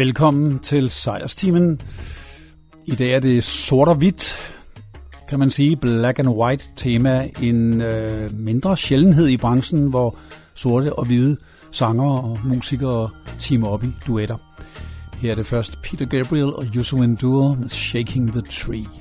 Velkommen til Sejrstimen. I dag er det sort og hvidt, kan man sige, black and white tema. En øh, mindre sjældenhed i branchen, hvor sorte og hvide sanger og musikere teamer op i duetter. Her er det først Peter Gabriel og Yusu Endure med Shaking the Tree.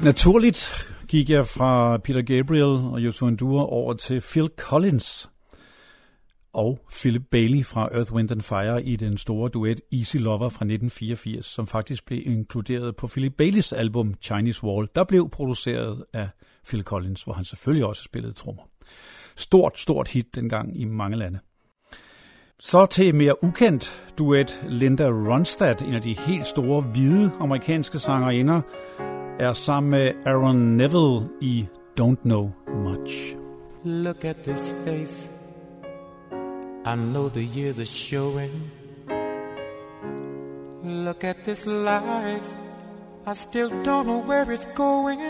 Helt naturligt gik jeg fra Peter Gabriel og Joshua Endure over til Phil Collins og Philip Bailey fra Earth, Wind and Fire i den store duet Easy Lover fra 1984, som faktisk blev inkluderet på Philip Baileys album Chinese Wall, der blev produceret af Phil Collins, hvor han selvfølgelig også spillede trommer. Stort, stort hit dengang i mange lande. Så til mere ukendt duet Linda Ronstadt, en af de helt store hvide amerikanske sangerinder, er sammen med Aaron Neville i Don't Know Much. Look at this face. I know the years are showing. Look at this life. I still don't know where it's going.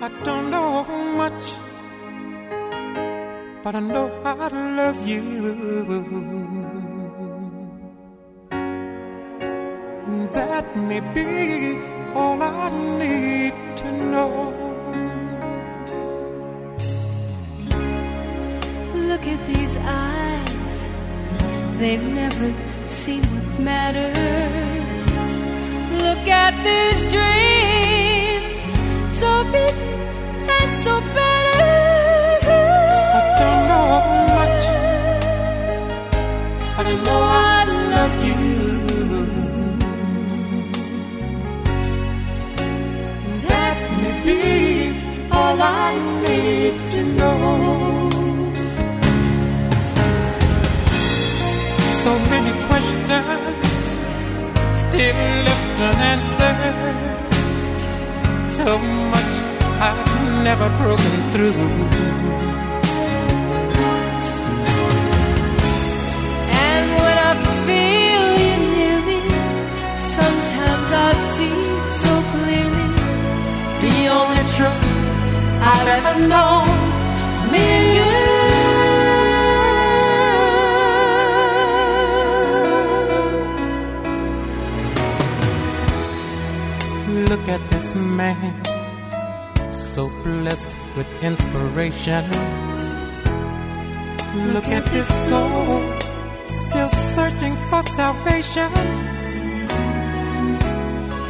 I don't know much But I know I love you that may be all I need to know Look at these eyes, they've never seen what matters. Look at these dreams, so big and so better. I don't know much, but I know all I need to know. so many questions still left unanswered. So much I've never broken through. And when I feel you near me, sometimes I see so clearly the only truth I've ever known me and you. Look at this man, so blessed with inspiration. Look at this soul, still searching for salvation.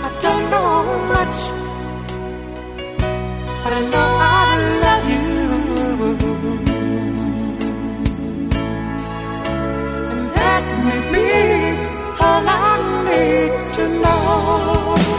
I don't know much, I know I love you. And be all I need to know.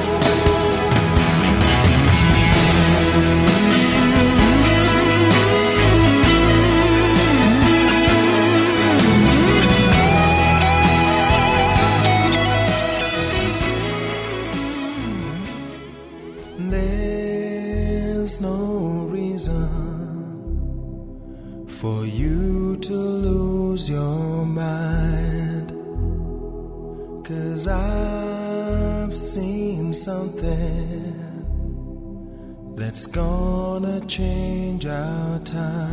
Gonna change our time.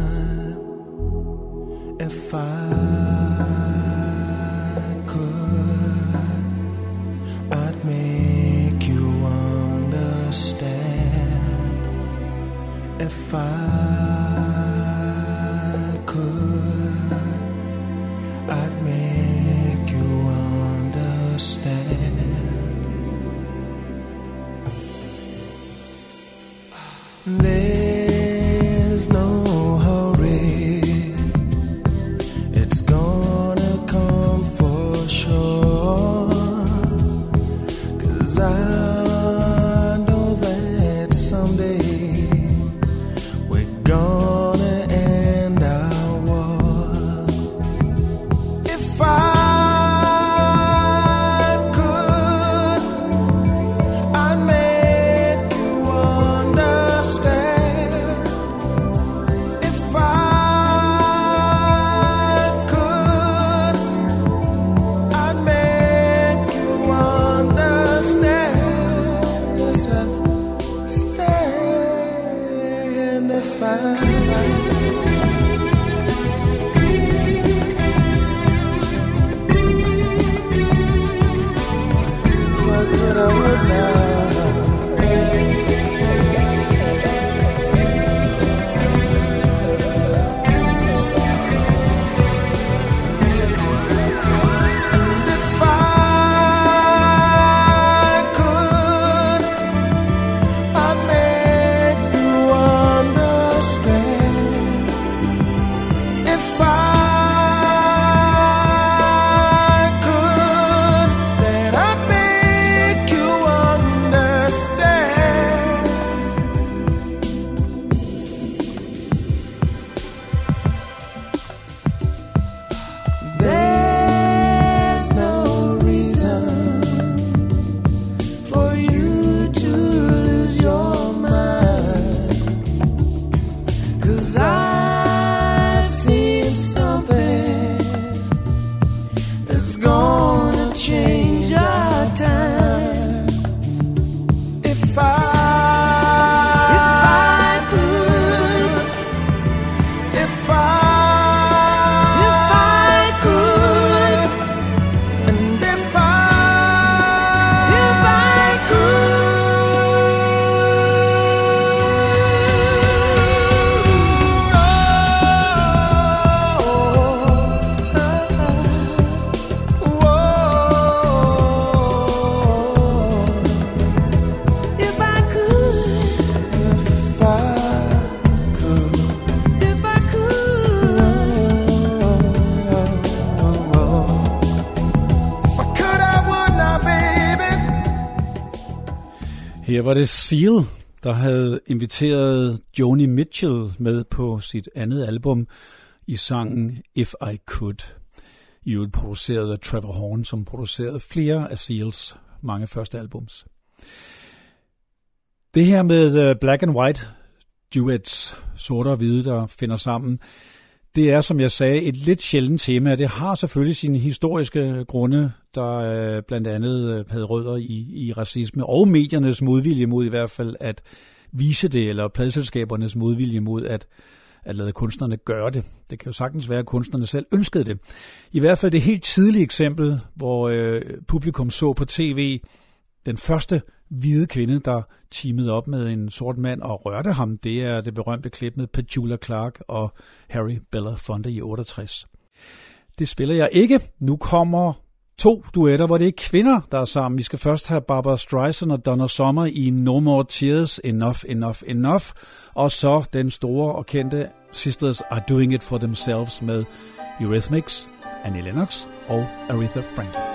Var det Seal, der havde inviteret Joni Mitchell med på sit andet album i sangen If I Could. I øvrigt produceret af Trevor Horn, som producerede flere af Seals mange første albums. Det her med øh, black and white duets, sorte og hvide, der finder sammen, det er, som jeg sagde, et lidt sjældent tema, det har selvfølgelig sine historiske grunde, der øh, blandt andet øh, havde rødder i, i racisme, og mediernes modvilje mod i hvert fald at vise det, eller pladselskabernes modvilje mod at, at lade kunstnerne gøre det. Det kan jo sagtens være, at kunstnerne selv ønskede det. I hvert fald det helt tidlige eksempel, hvor øh, publikum så på tv den første hvide kvinde, der teamede op med en sort mand og rørte ham, det er det berømte klip med Petula Clark og Harry Belafonte i 68. Det spiller jeg ikke. Nu kommer to duetter, hvor det er kvinder, der er sammen. Vi skal først have Barbara Streisand og Donna Summer i No More Tears, Enough, Enough, Enough. Og så den store og kendte Sisters Are Doing It For Themselves med Eurythmics, Annie Lennox og Aretha Franklin.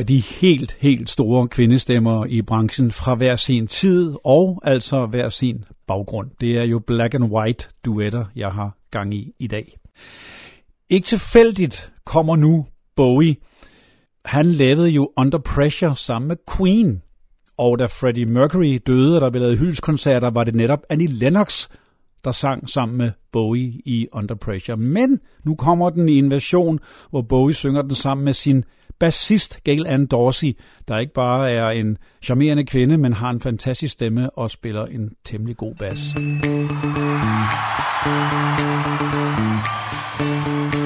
af de helt, helt store kvindestemmer i branchen fra hver sin tid og altså hver sin baggrund. Det er jo black and white duetter, jeg har gang i i dag. Ikke tilfældigt kommer nu Bowie. Han lavede jo Under Pressure sammen med Queen. Og da Freddie Mercury døde, og der blev lavet hyldskoncerter, var det netop Annie Lennox, der sang sammen med Bowie i Under Pressure. Men nu kommer den i en version, hvor Bowie synger den sammen med sin bassist Gail Ann Dorsey, der ikke bare er en charmerende kvinde, men har en fantastisk stemme og spiller en temmelig god bas. Thank.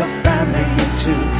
a family too.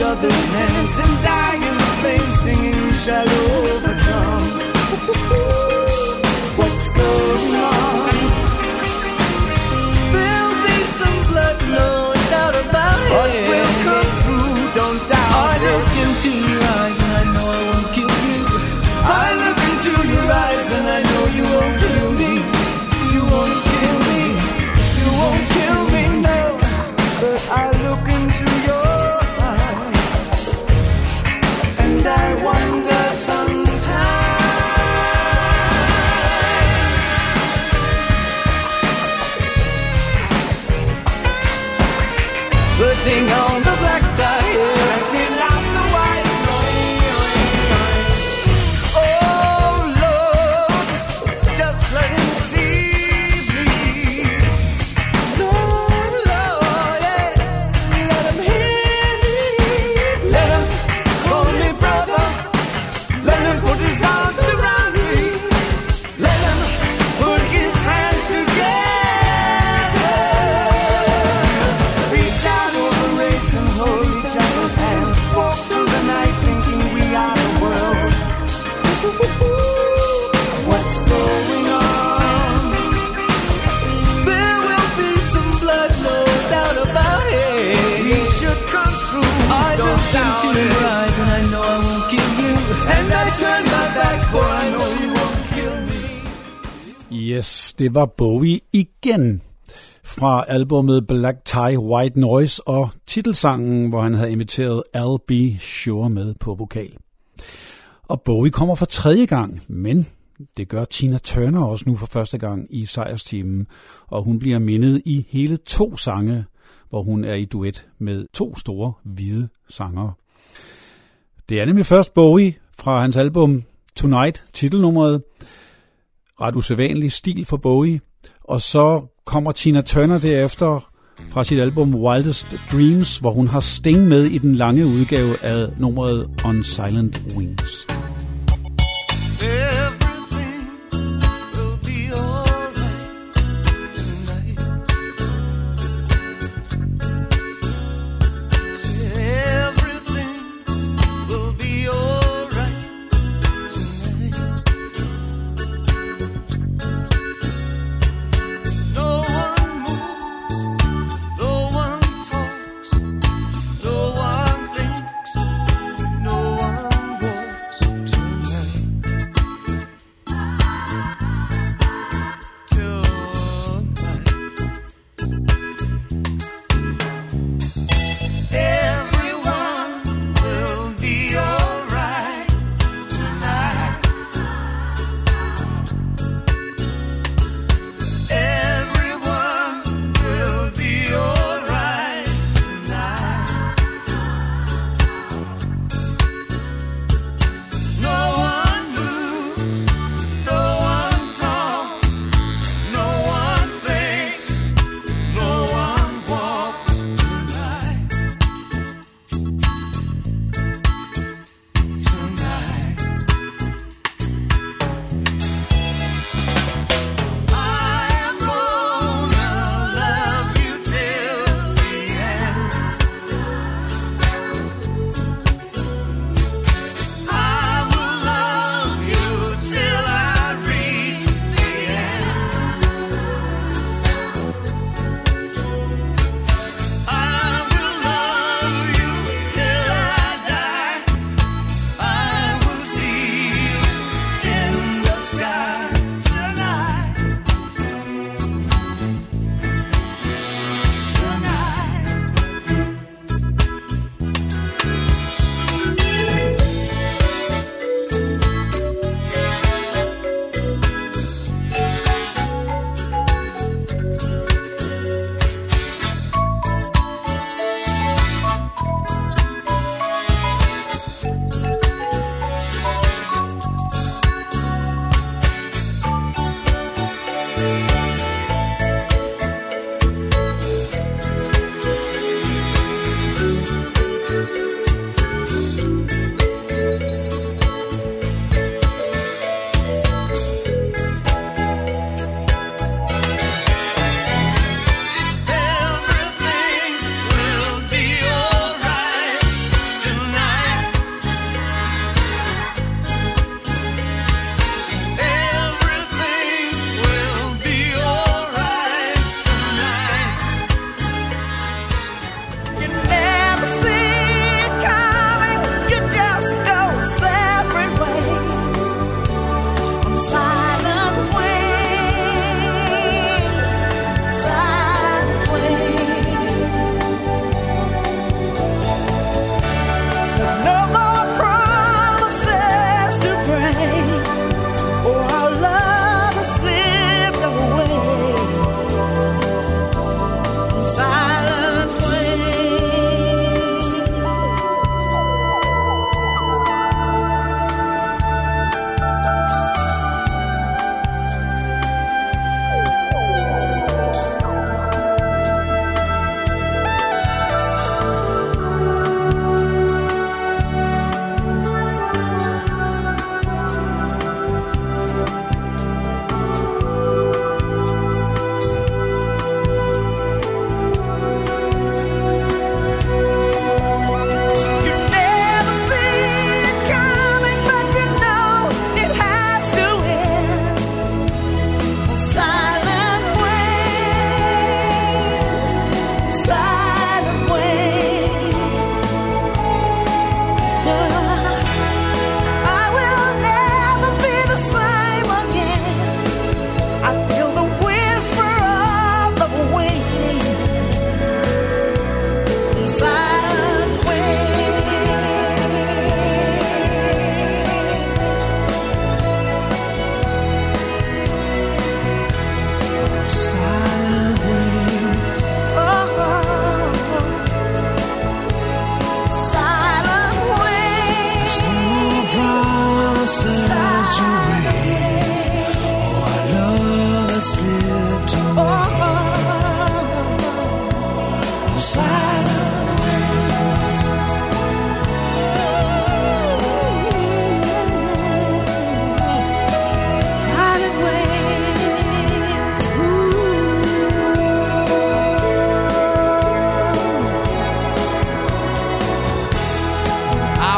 each other's hands and die in the flames singing shallow det var Bowie igen fra albumet Black Tie White Noise og titelsangen, hvor han havde inviteret Al B. Sure med på vokal. Og Bowie kommer for tredje gang, men det gør Tina Turner også nu for første gang i sejrstimen, og hun bliver mindet i hele to sange, hvor hun er i duet med to store hvide sangere. Det er nemlig først Bowie fra hans album Tonight, titelnummeret, ret usædvanlig stil for Bowie. Og så kommer Tina Turner derefter fra sit album Wildest Dreams, hvor hun har Sting med i den lange udgave af nummeret On Silent Wings. Yeah.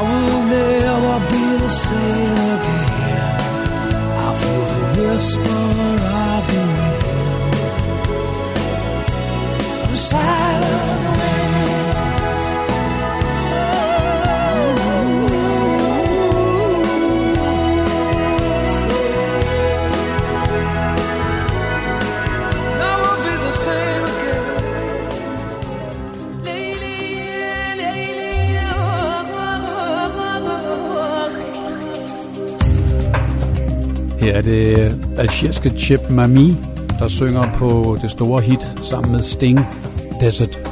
Will never be the same again. I feel the whisper of the wind. The er det algeriske Chip Mami, der synger på det store hit sammen med Sting, Desert.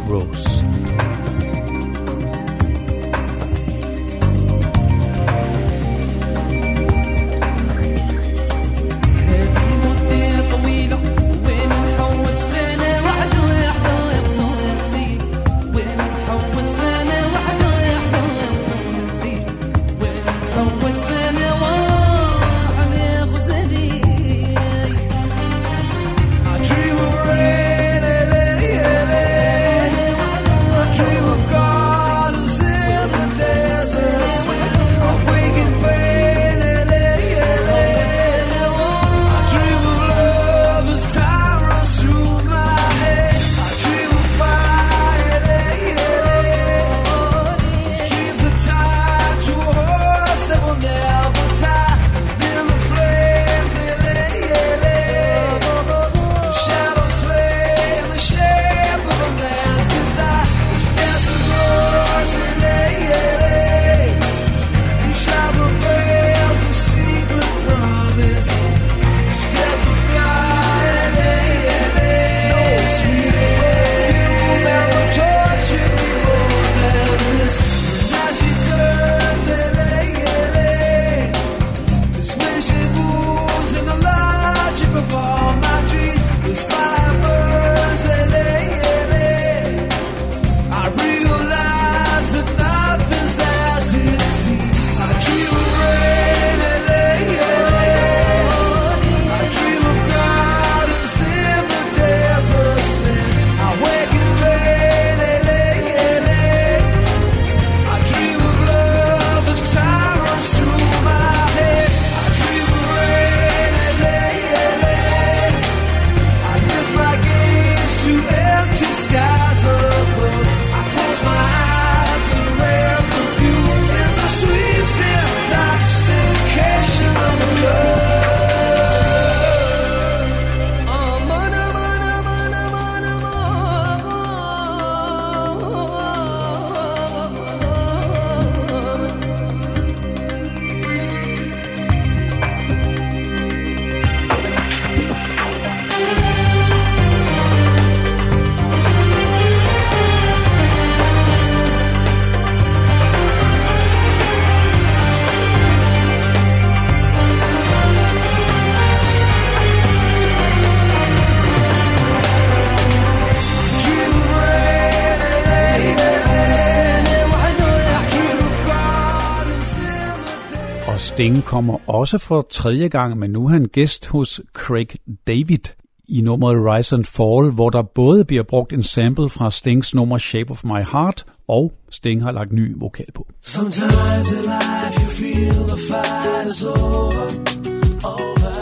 Sting kommer også for tredje gang, men nu er han gæst hos Craig David i nummeret Rise and Fall, hvor der både bliver brugt en sample fra Stings nummer Shape of My Heart, og Sting har lagt ny vokal på. Sometimes in life you feel the fight is over, over,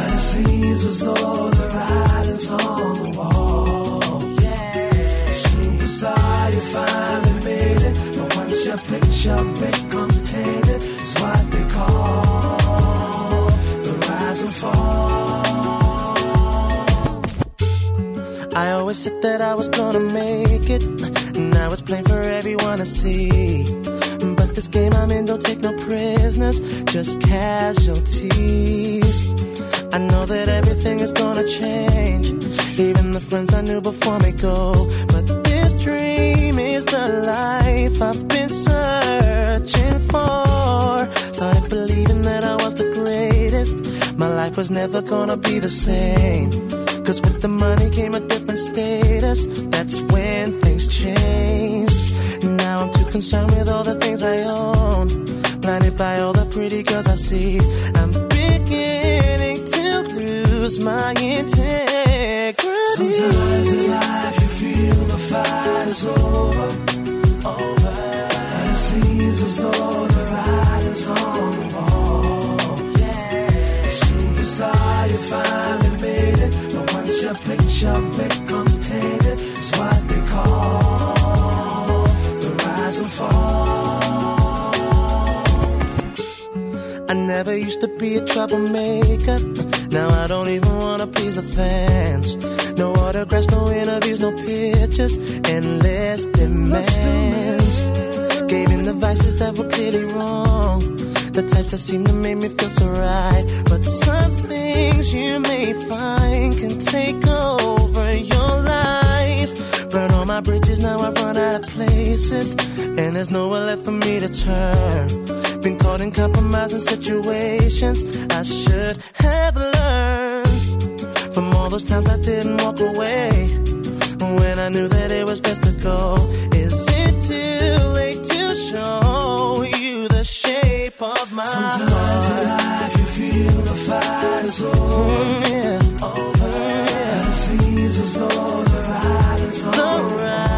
and it seems as though the writing's on the wall. Yeah, superstar, you finally made it, but once your picture becomes tainted, what they call the rise and fall. I always said that I was gonna make it. Now it's plain for everyone to see. But this game I'm in don't take no prisoners, just casualties. I know that everything is gonna change. Even the friends I knew before me go. But this dream is the life I've been searching for. Started believing that I was the greatest. My life was never gonna be the same. Cause with the money came a different status. That's when things changed. Now I'm too concerned with all the things I own. Blinded by all the pretty girls I see. I'm beginning to lose my integrity. Sometimes in life you feel the fight is over, over. And it seems as though the writing's on the wall. Yeah. Superstar, you finally made it. But once your picture becomes tainted, it's what they call the rise and fall. I never used to be a troublemaker. Now I don't even wanna please the fans. No autographs, no interviews, no pictures, endless demands. Gave in the vices that were clearly wrong. The types that seem to make me feel so right. But some things you may find can take over your life. Burn all my bridges, now I've run out of places. And there's nowhere left for me to turn. Been caught in compromising situations I should have learned from all those times I didn't walk away when I knew that it was best to go. Over. And it seems as though the writing's on the writing's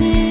see.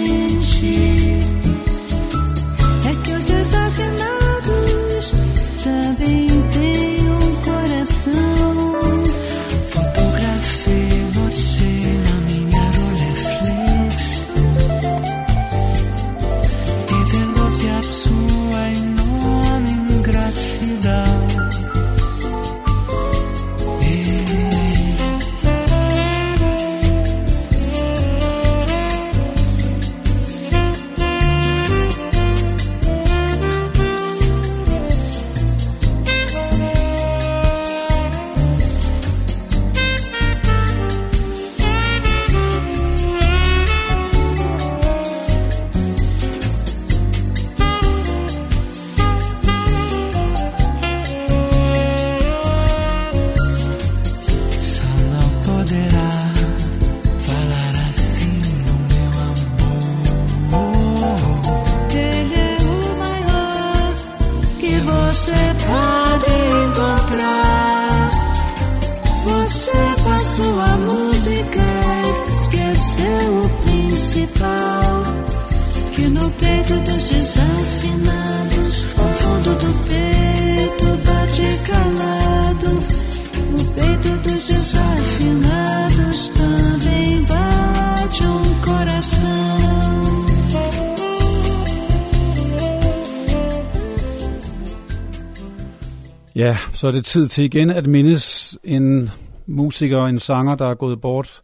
Så er det tid til igen at mindes en musiker og en sanger, der er gået bort.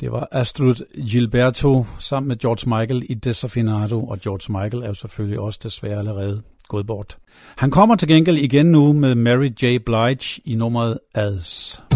Det var Astrid Gilberto sammen med George Michael i Desafinado, og George Michael er jo selvfølgelig også desværre allerede gået bort. Han kommer til gengæld igen nu med Mary J. Blige i nummeret As. As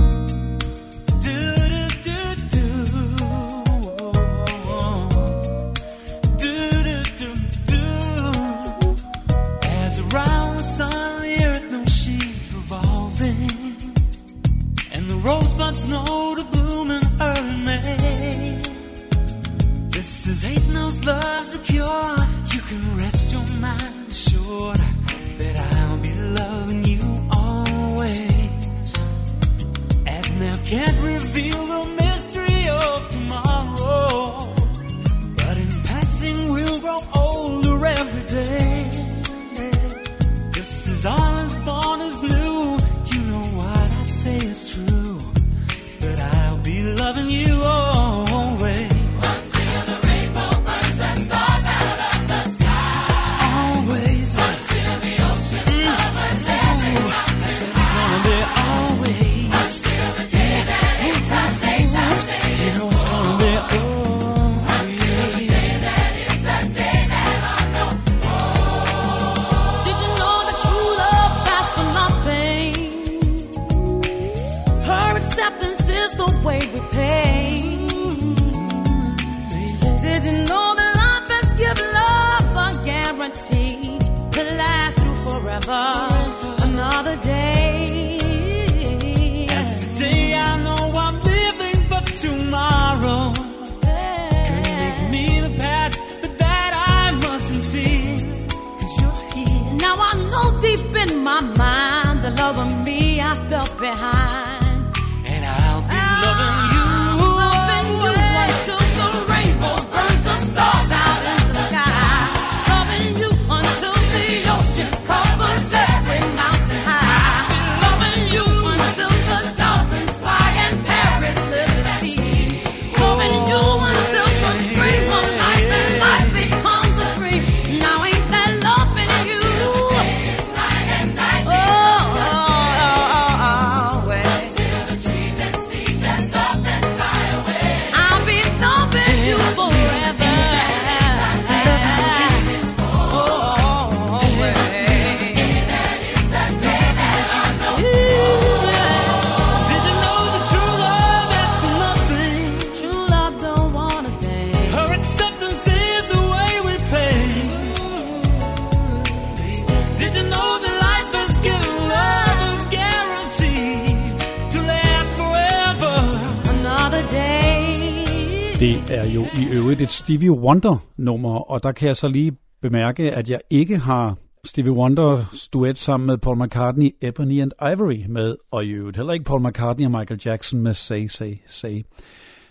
Stevie Wonder-nummer, og der kan jeg så lige bemærke, at jeg ikke har Stevie Wonders duet sammen med Paul McCartney, Ebony and Ivory med, og i øvrigt heller ikke Paul McCartney og Michael Jackson med Say, Say, Say.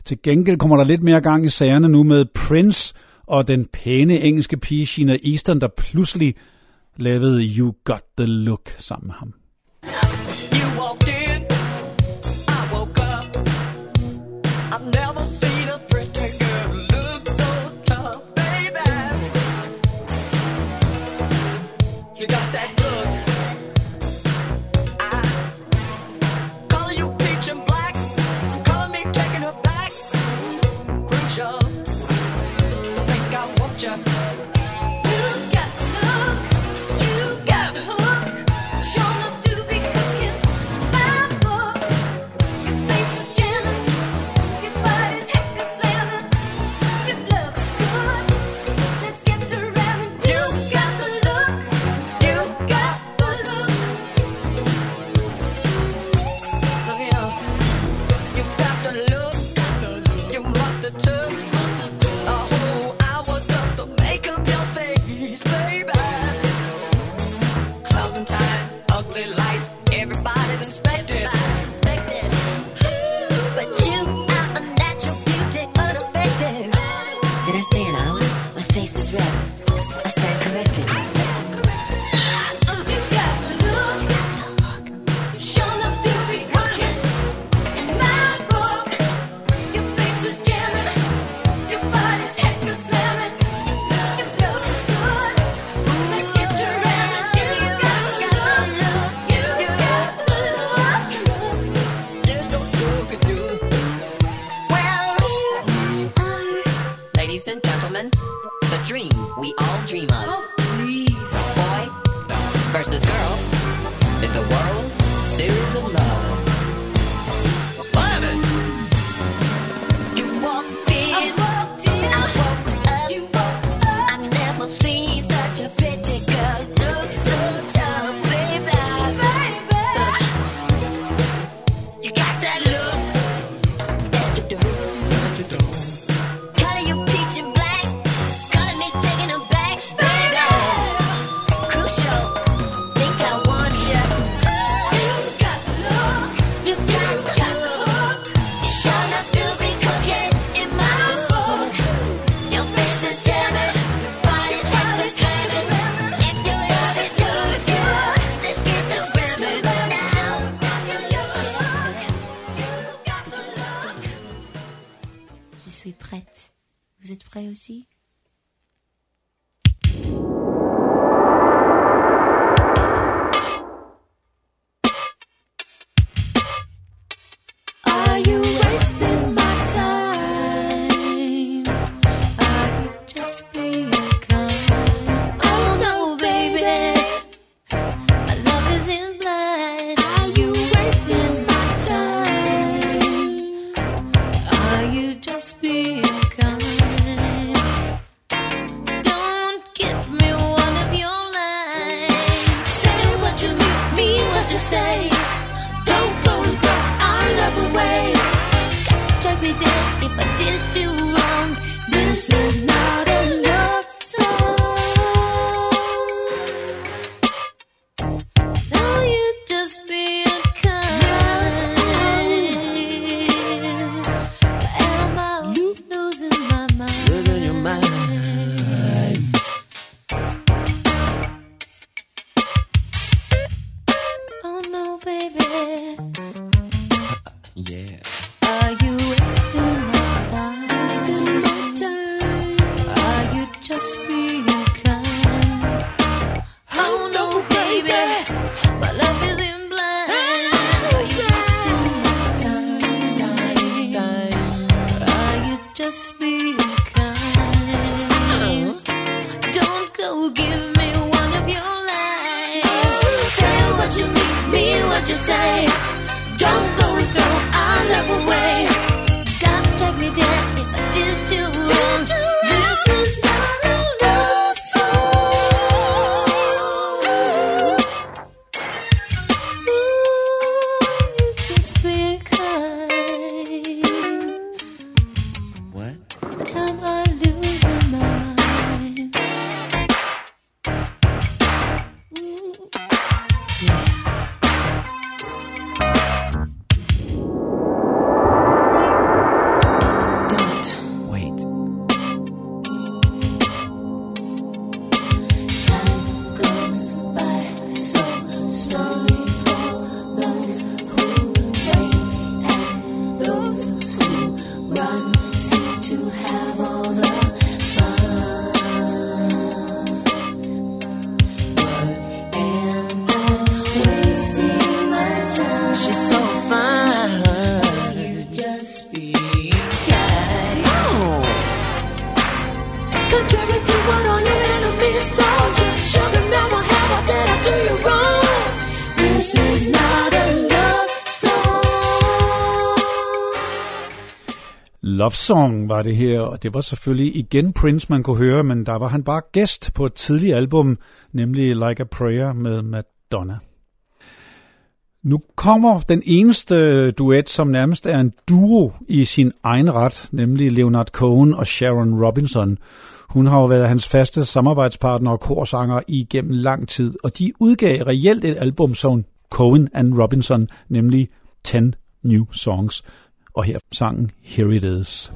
Til gengæld kommer der lidt mere gang i sagerne nu med Prince og den pæne engelske pige Sheena Easton, der pludselig lavede You Got The Look sammen med ham. You See. Song var det her, og det var selvfølgelig igen Prince, man kunne høre, men der var han bare gæst på et tidligt album, nemlig Like a Prayer med Madonna. Nu kommer den eneste duet, som nærmest er en duo i sin egen ret, nemlig Leonard Cohen og Sharon Robinson. Hun har jo været hans faste samarbejdspartner og korsanger igennem lang tid, og de udgav reelt et album som Cohen and Robinson, nemlig 10 New Songs. og her sangen Here It Is.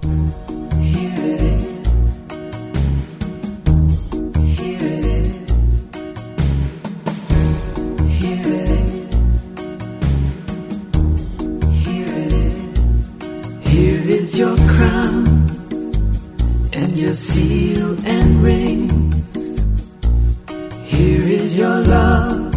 Here it is your crown and your seal and rings. Here is your love.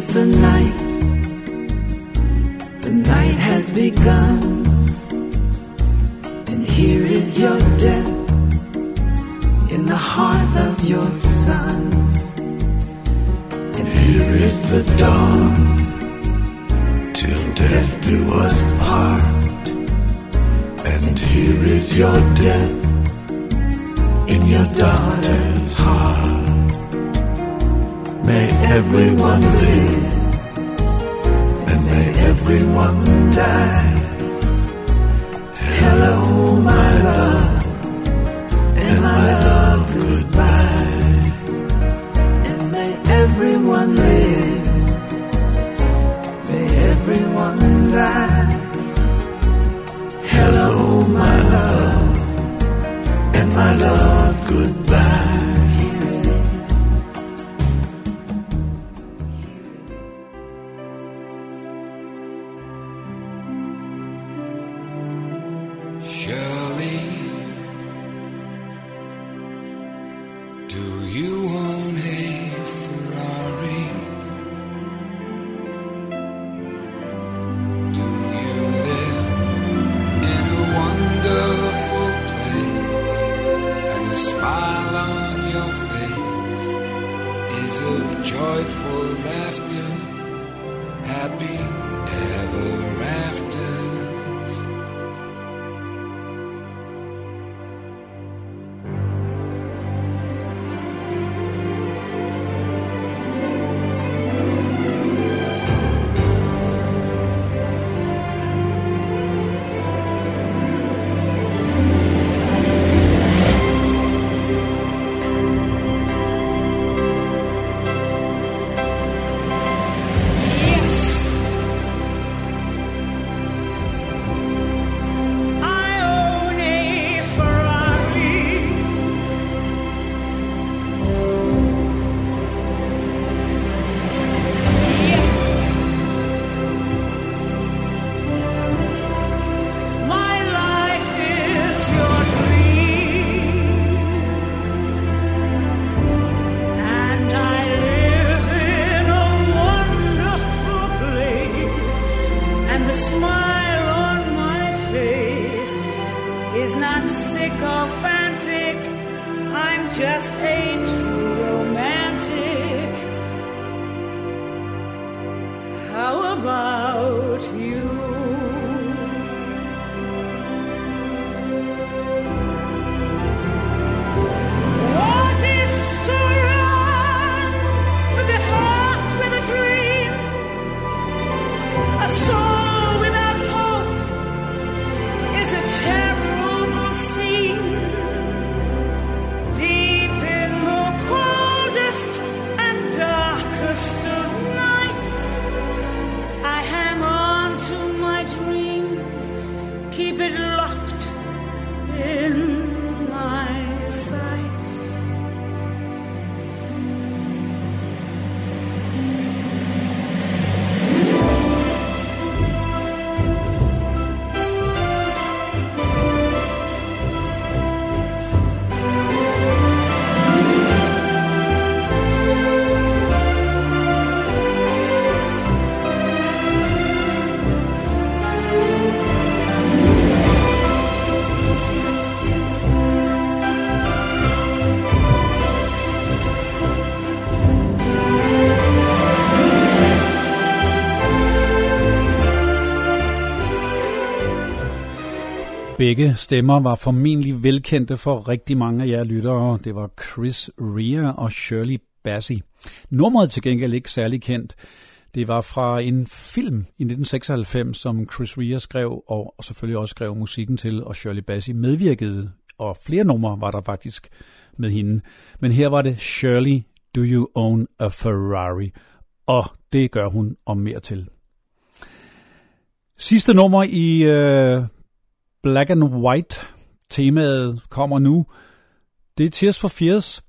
Is the night. The night has begun. And here is your death in the heart of your son. And here is the dawn, till death do us part. And here is your death in your daughter's heart. May everyone live, and may everyone die. Hello, my love, and my love, goodbye. And may everyone live. May everyone die. Hello, my love, and my love, goodbye. Begge stemmer var formentlig velkendte for rigtig mange af jer lyttere. Det var Chris Rea og Shirley Bassey. Nummeret til gengæld ikke særlig kendt. Det var fra en film i 1996, som Chris Rea skrev, og selvfølgelig også skrev musikken til, og Shirley Bassey medvirkede, og flere numre var der faktisk med hende. Men her var det Shirley, Do You Own a Ferrari? Og det gør hun om mere til. Sidste nummer i øh, Black and White temaet kommer nu. Det er Tears for Fears,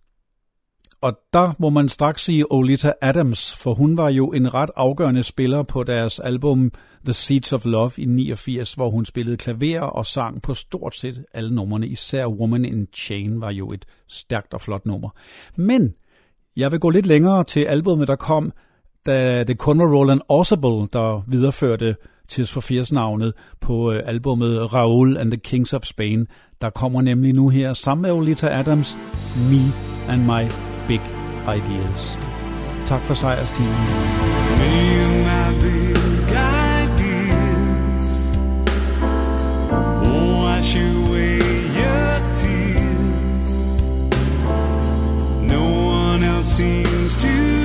Og der må man straks sige Olita Adams, for hun var jo en ret afgørende spiller på deres album The Seeds of Love i 89, hvor hun spillede klaver og sang på stort set alle numrene. Især Woman in Chain var jo et stærkt og flot nummer. Men jeg vil gå lidt længere til albumet, der kom, da det kun var Roland Orsable, der videreførte Tears for Fears navnet på øh, albumet Raoul and the Kings of Spain. Der kommer nemlig nu her sammen med Olita Adams, Me and My Big Ideas. Tak for sejrstimen. Me and my big ideas wash away your tears. No one else seems to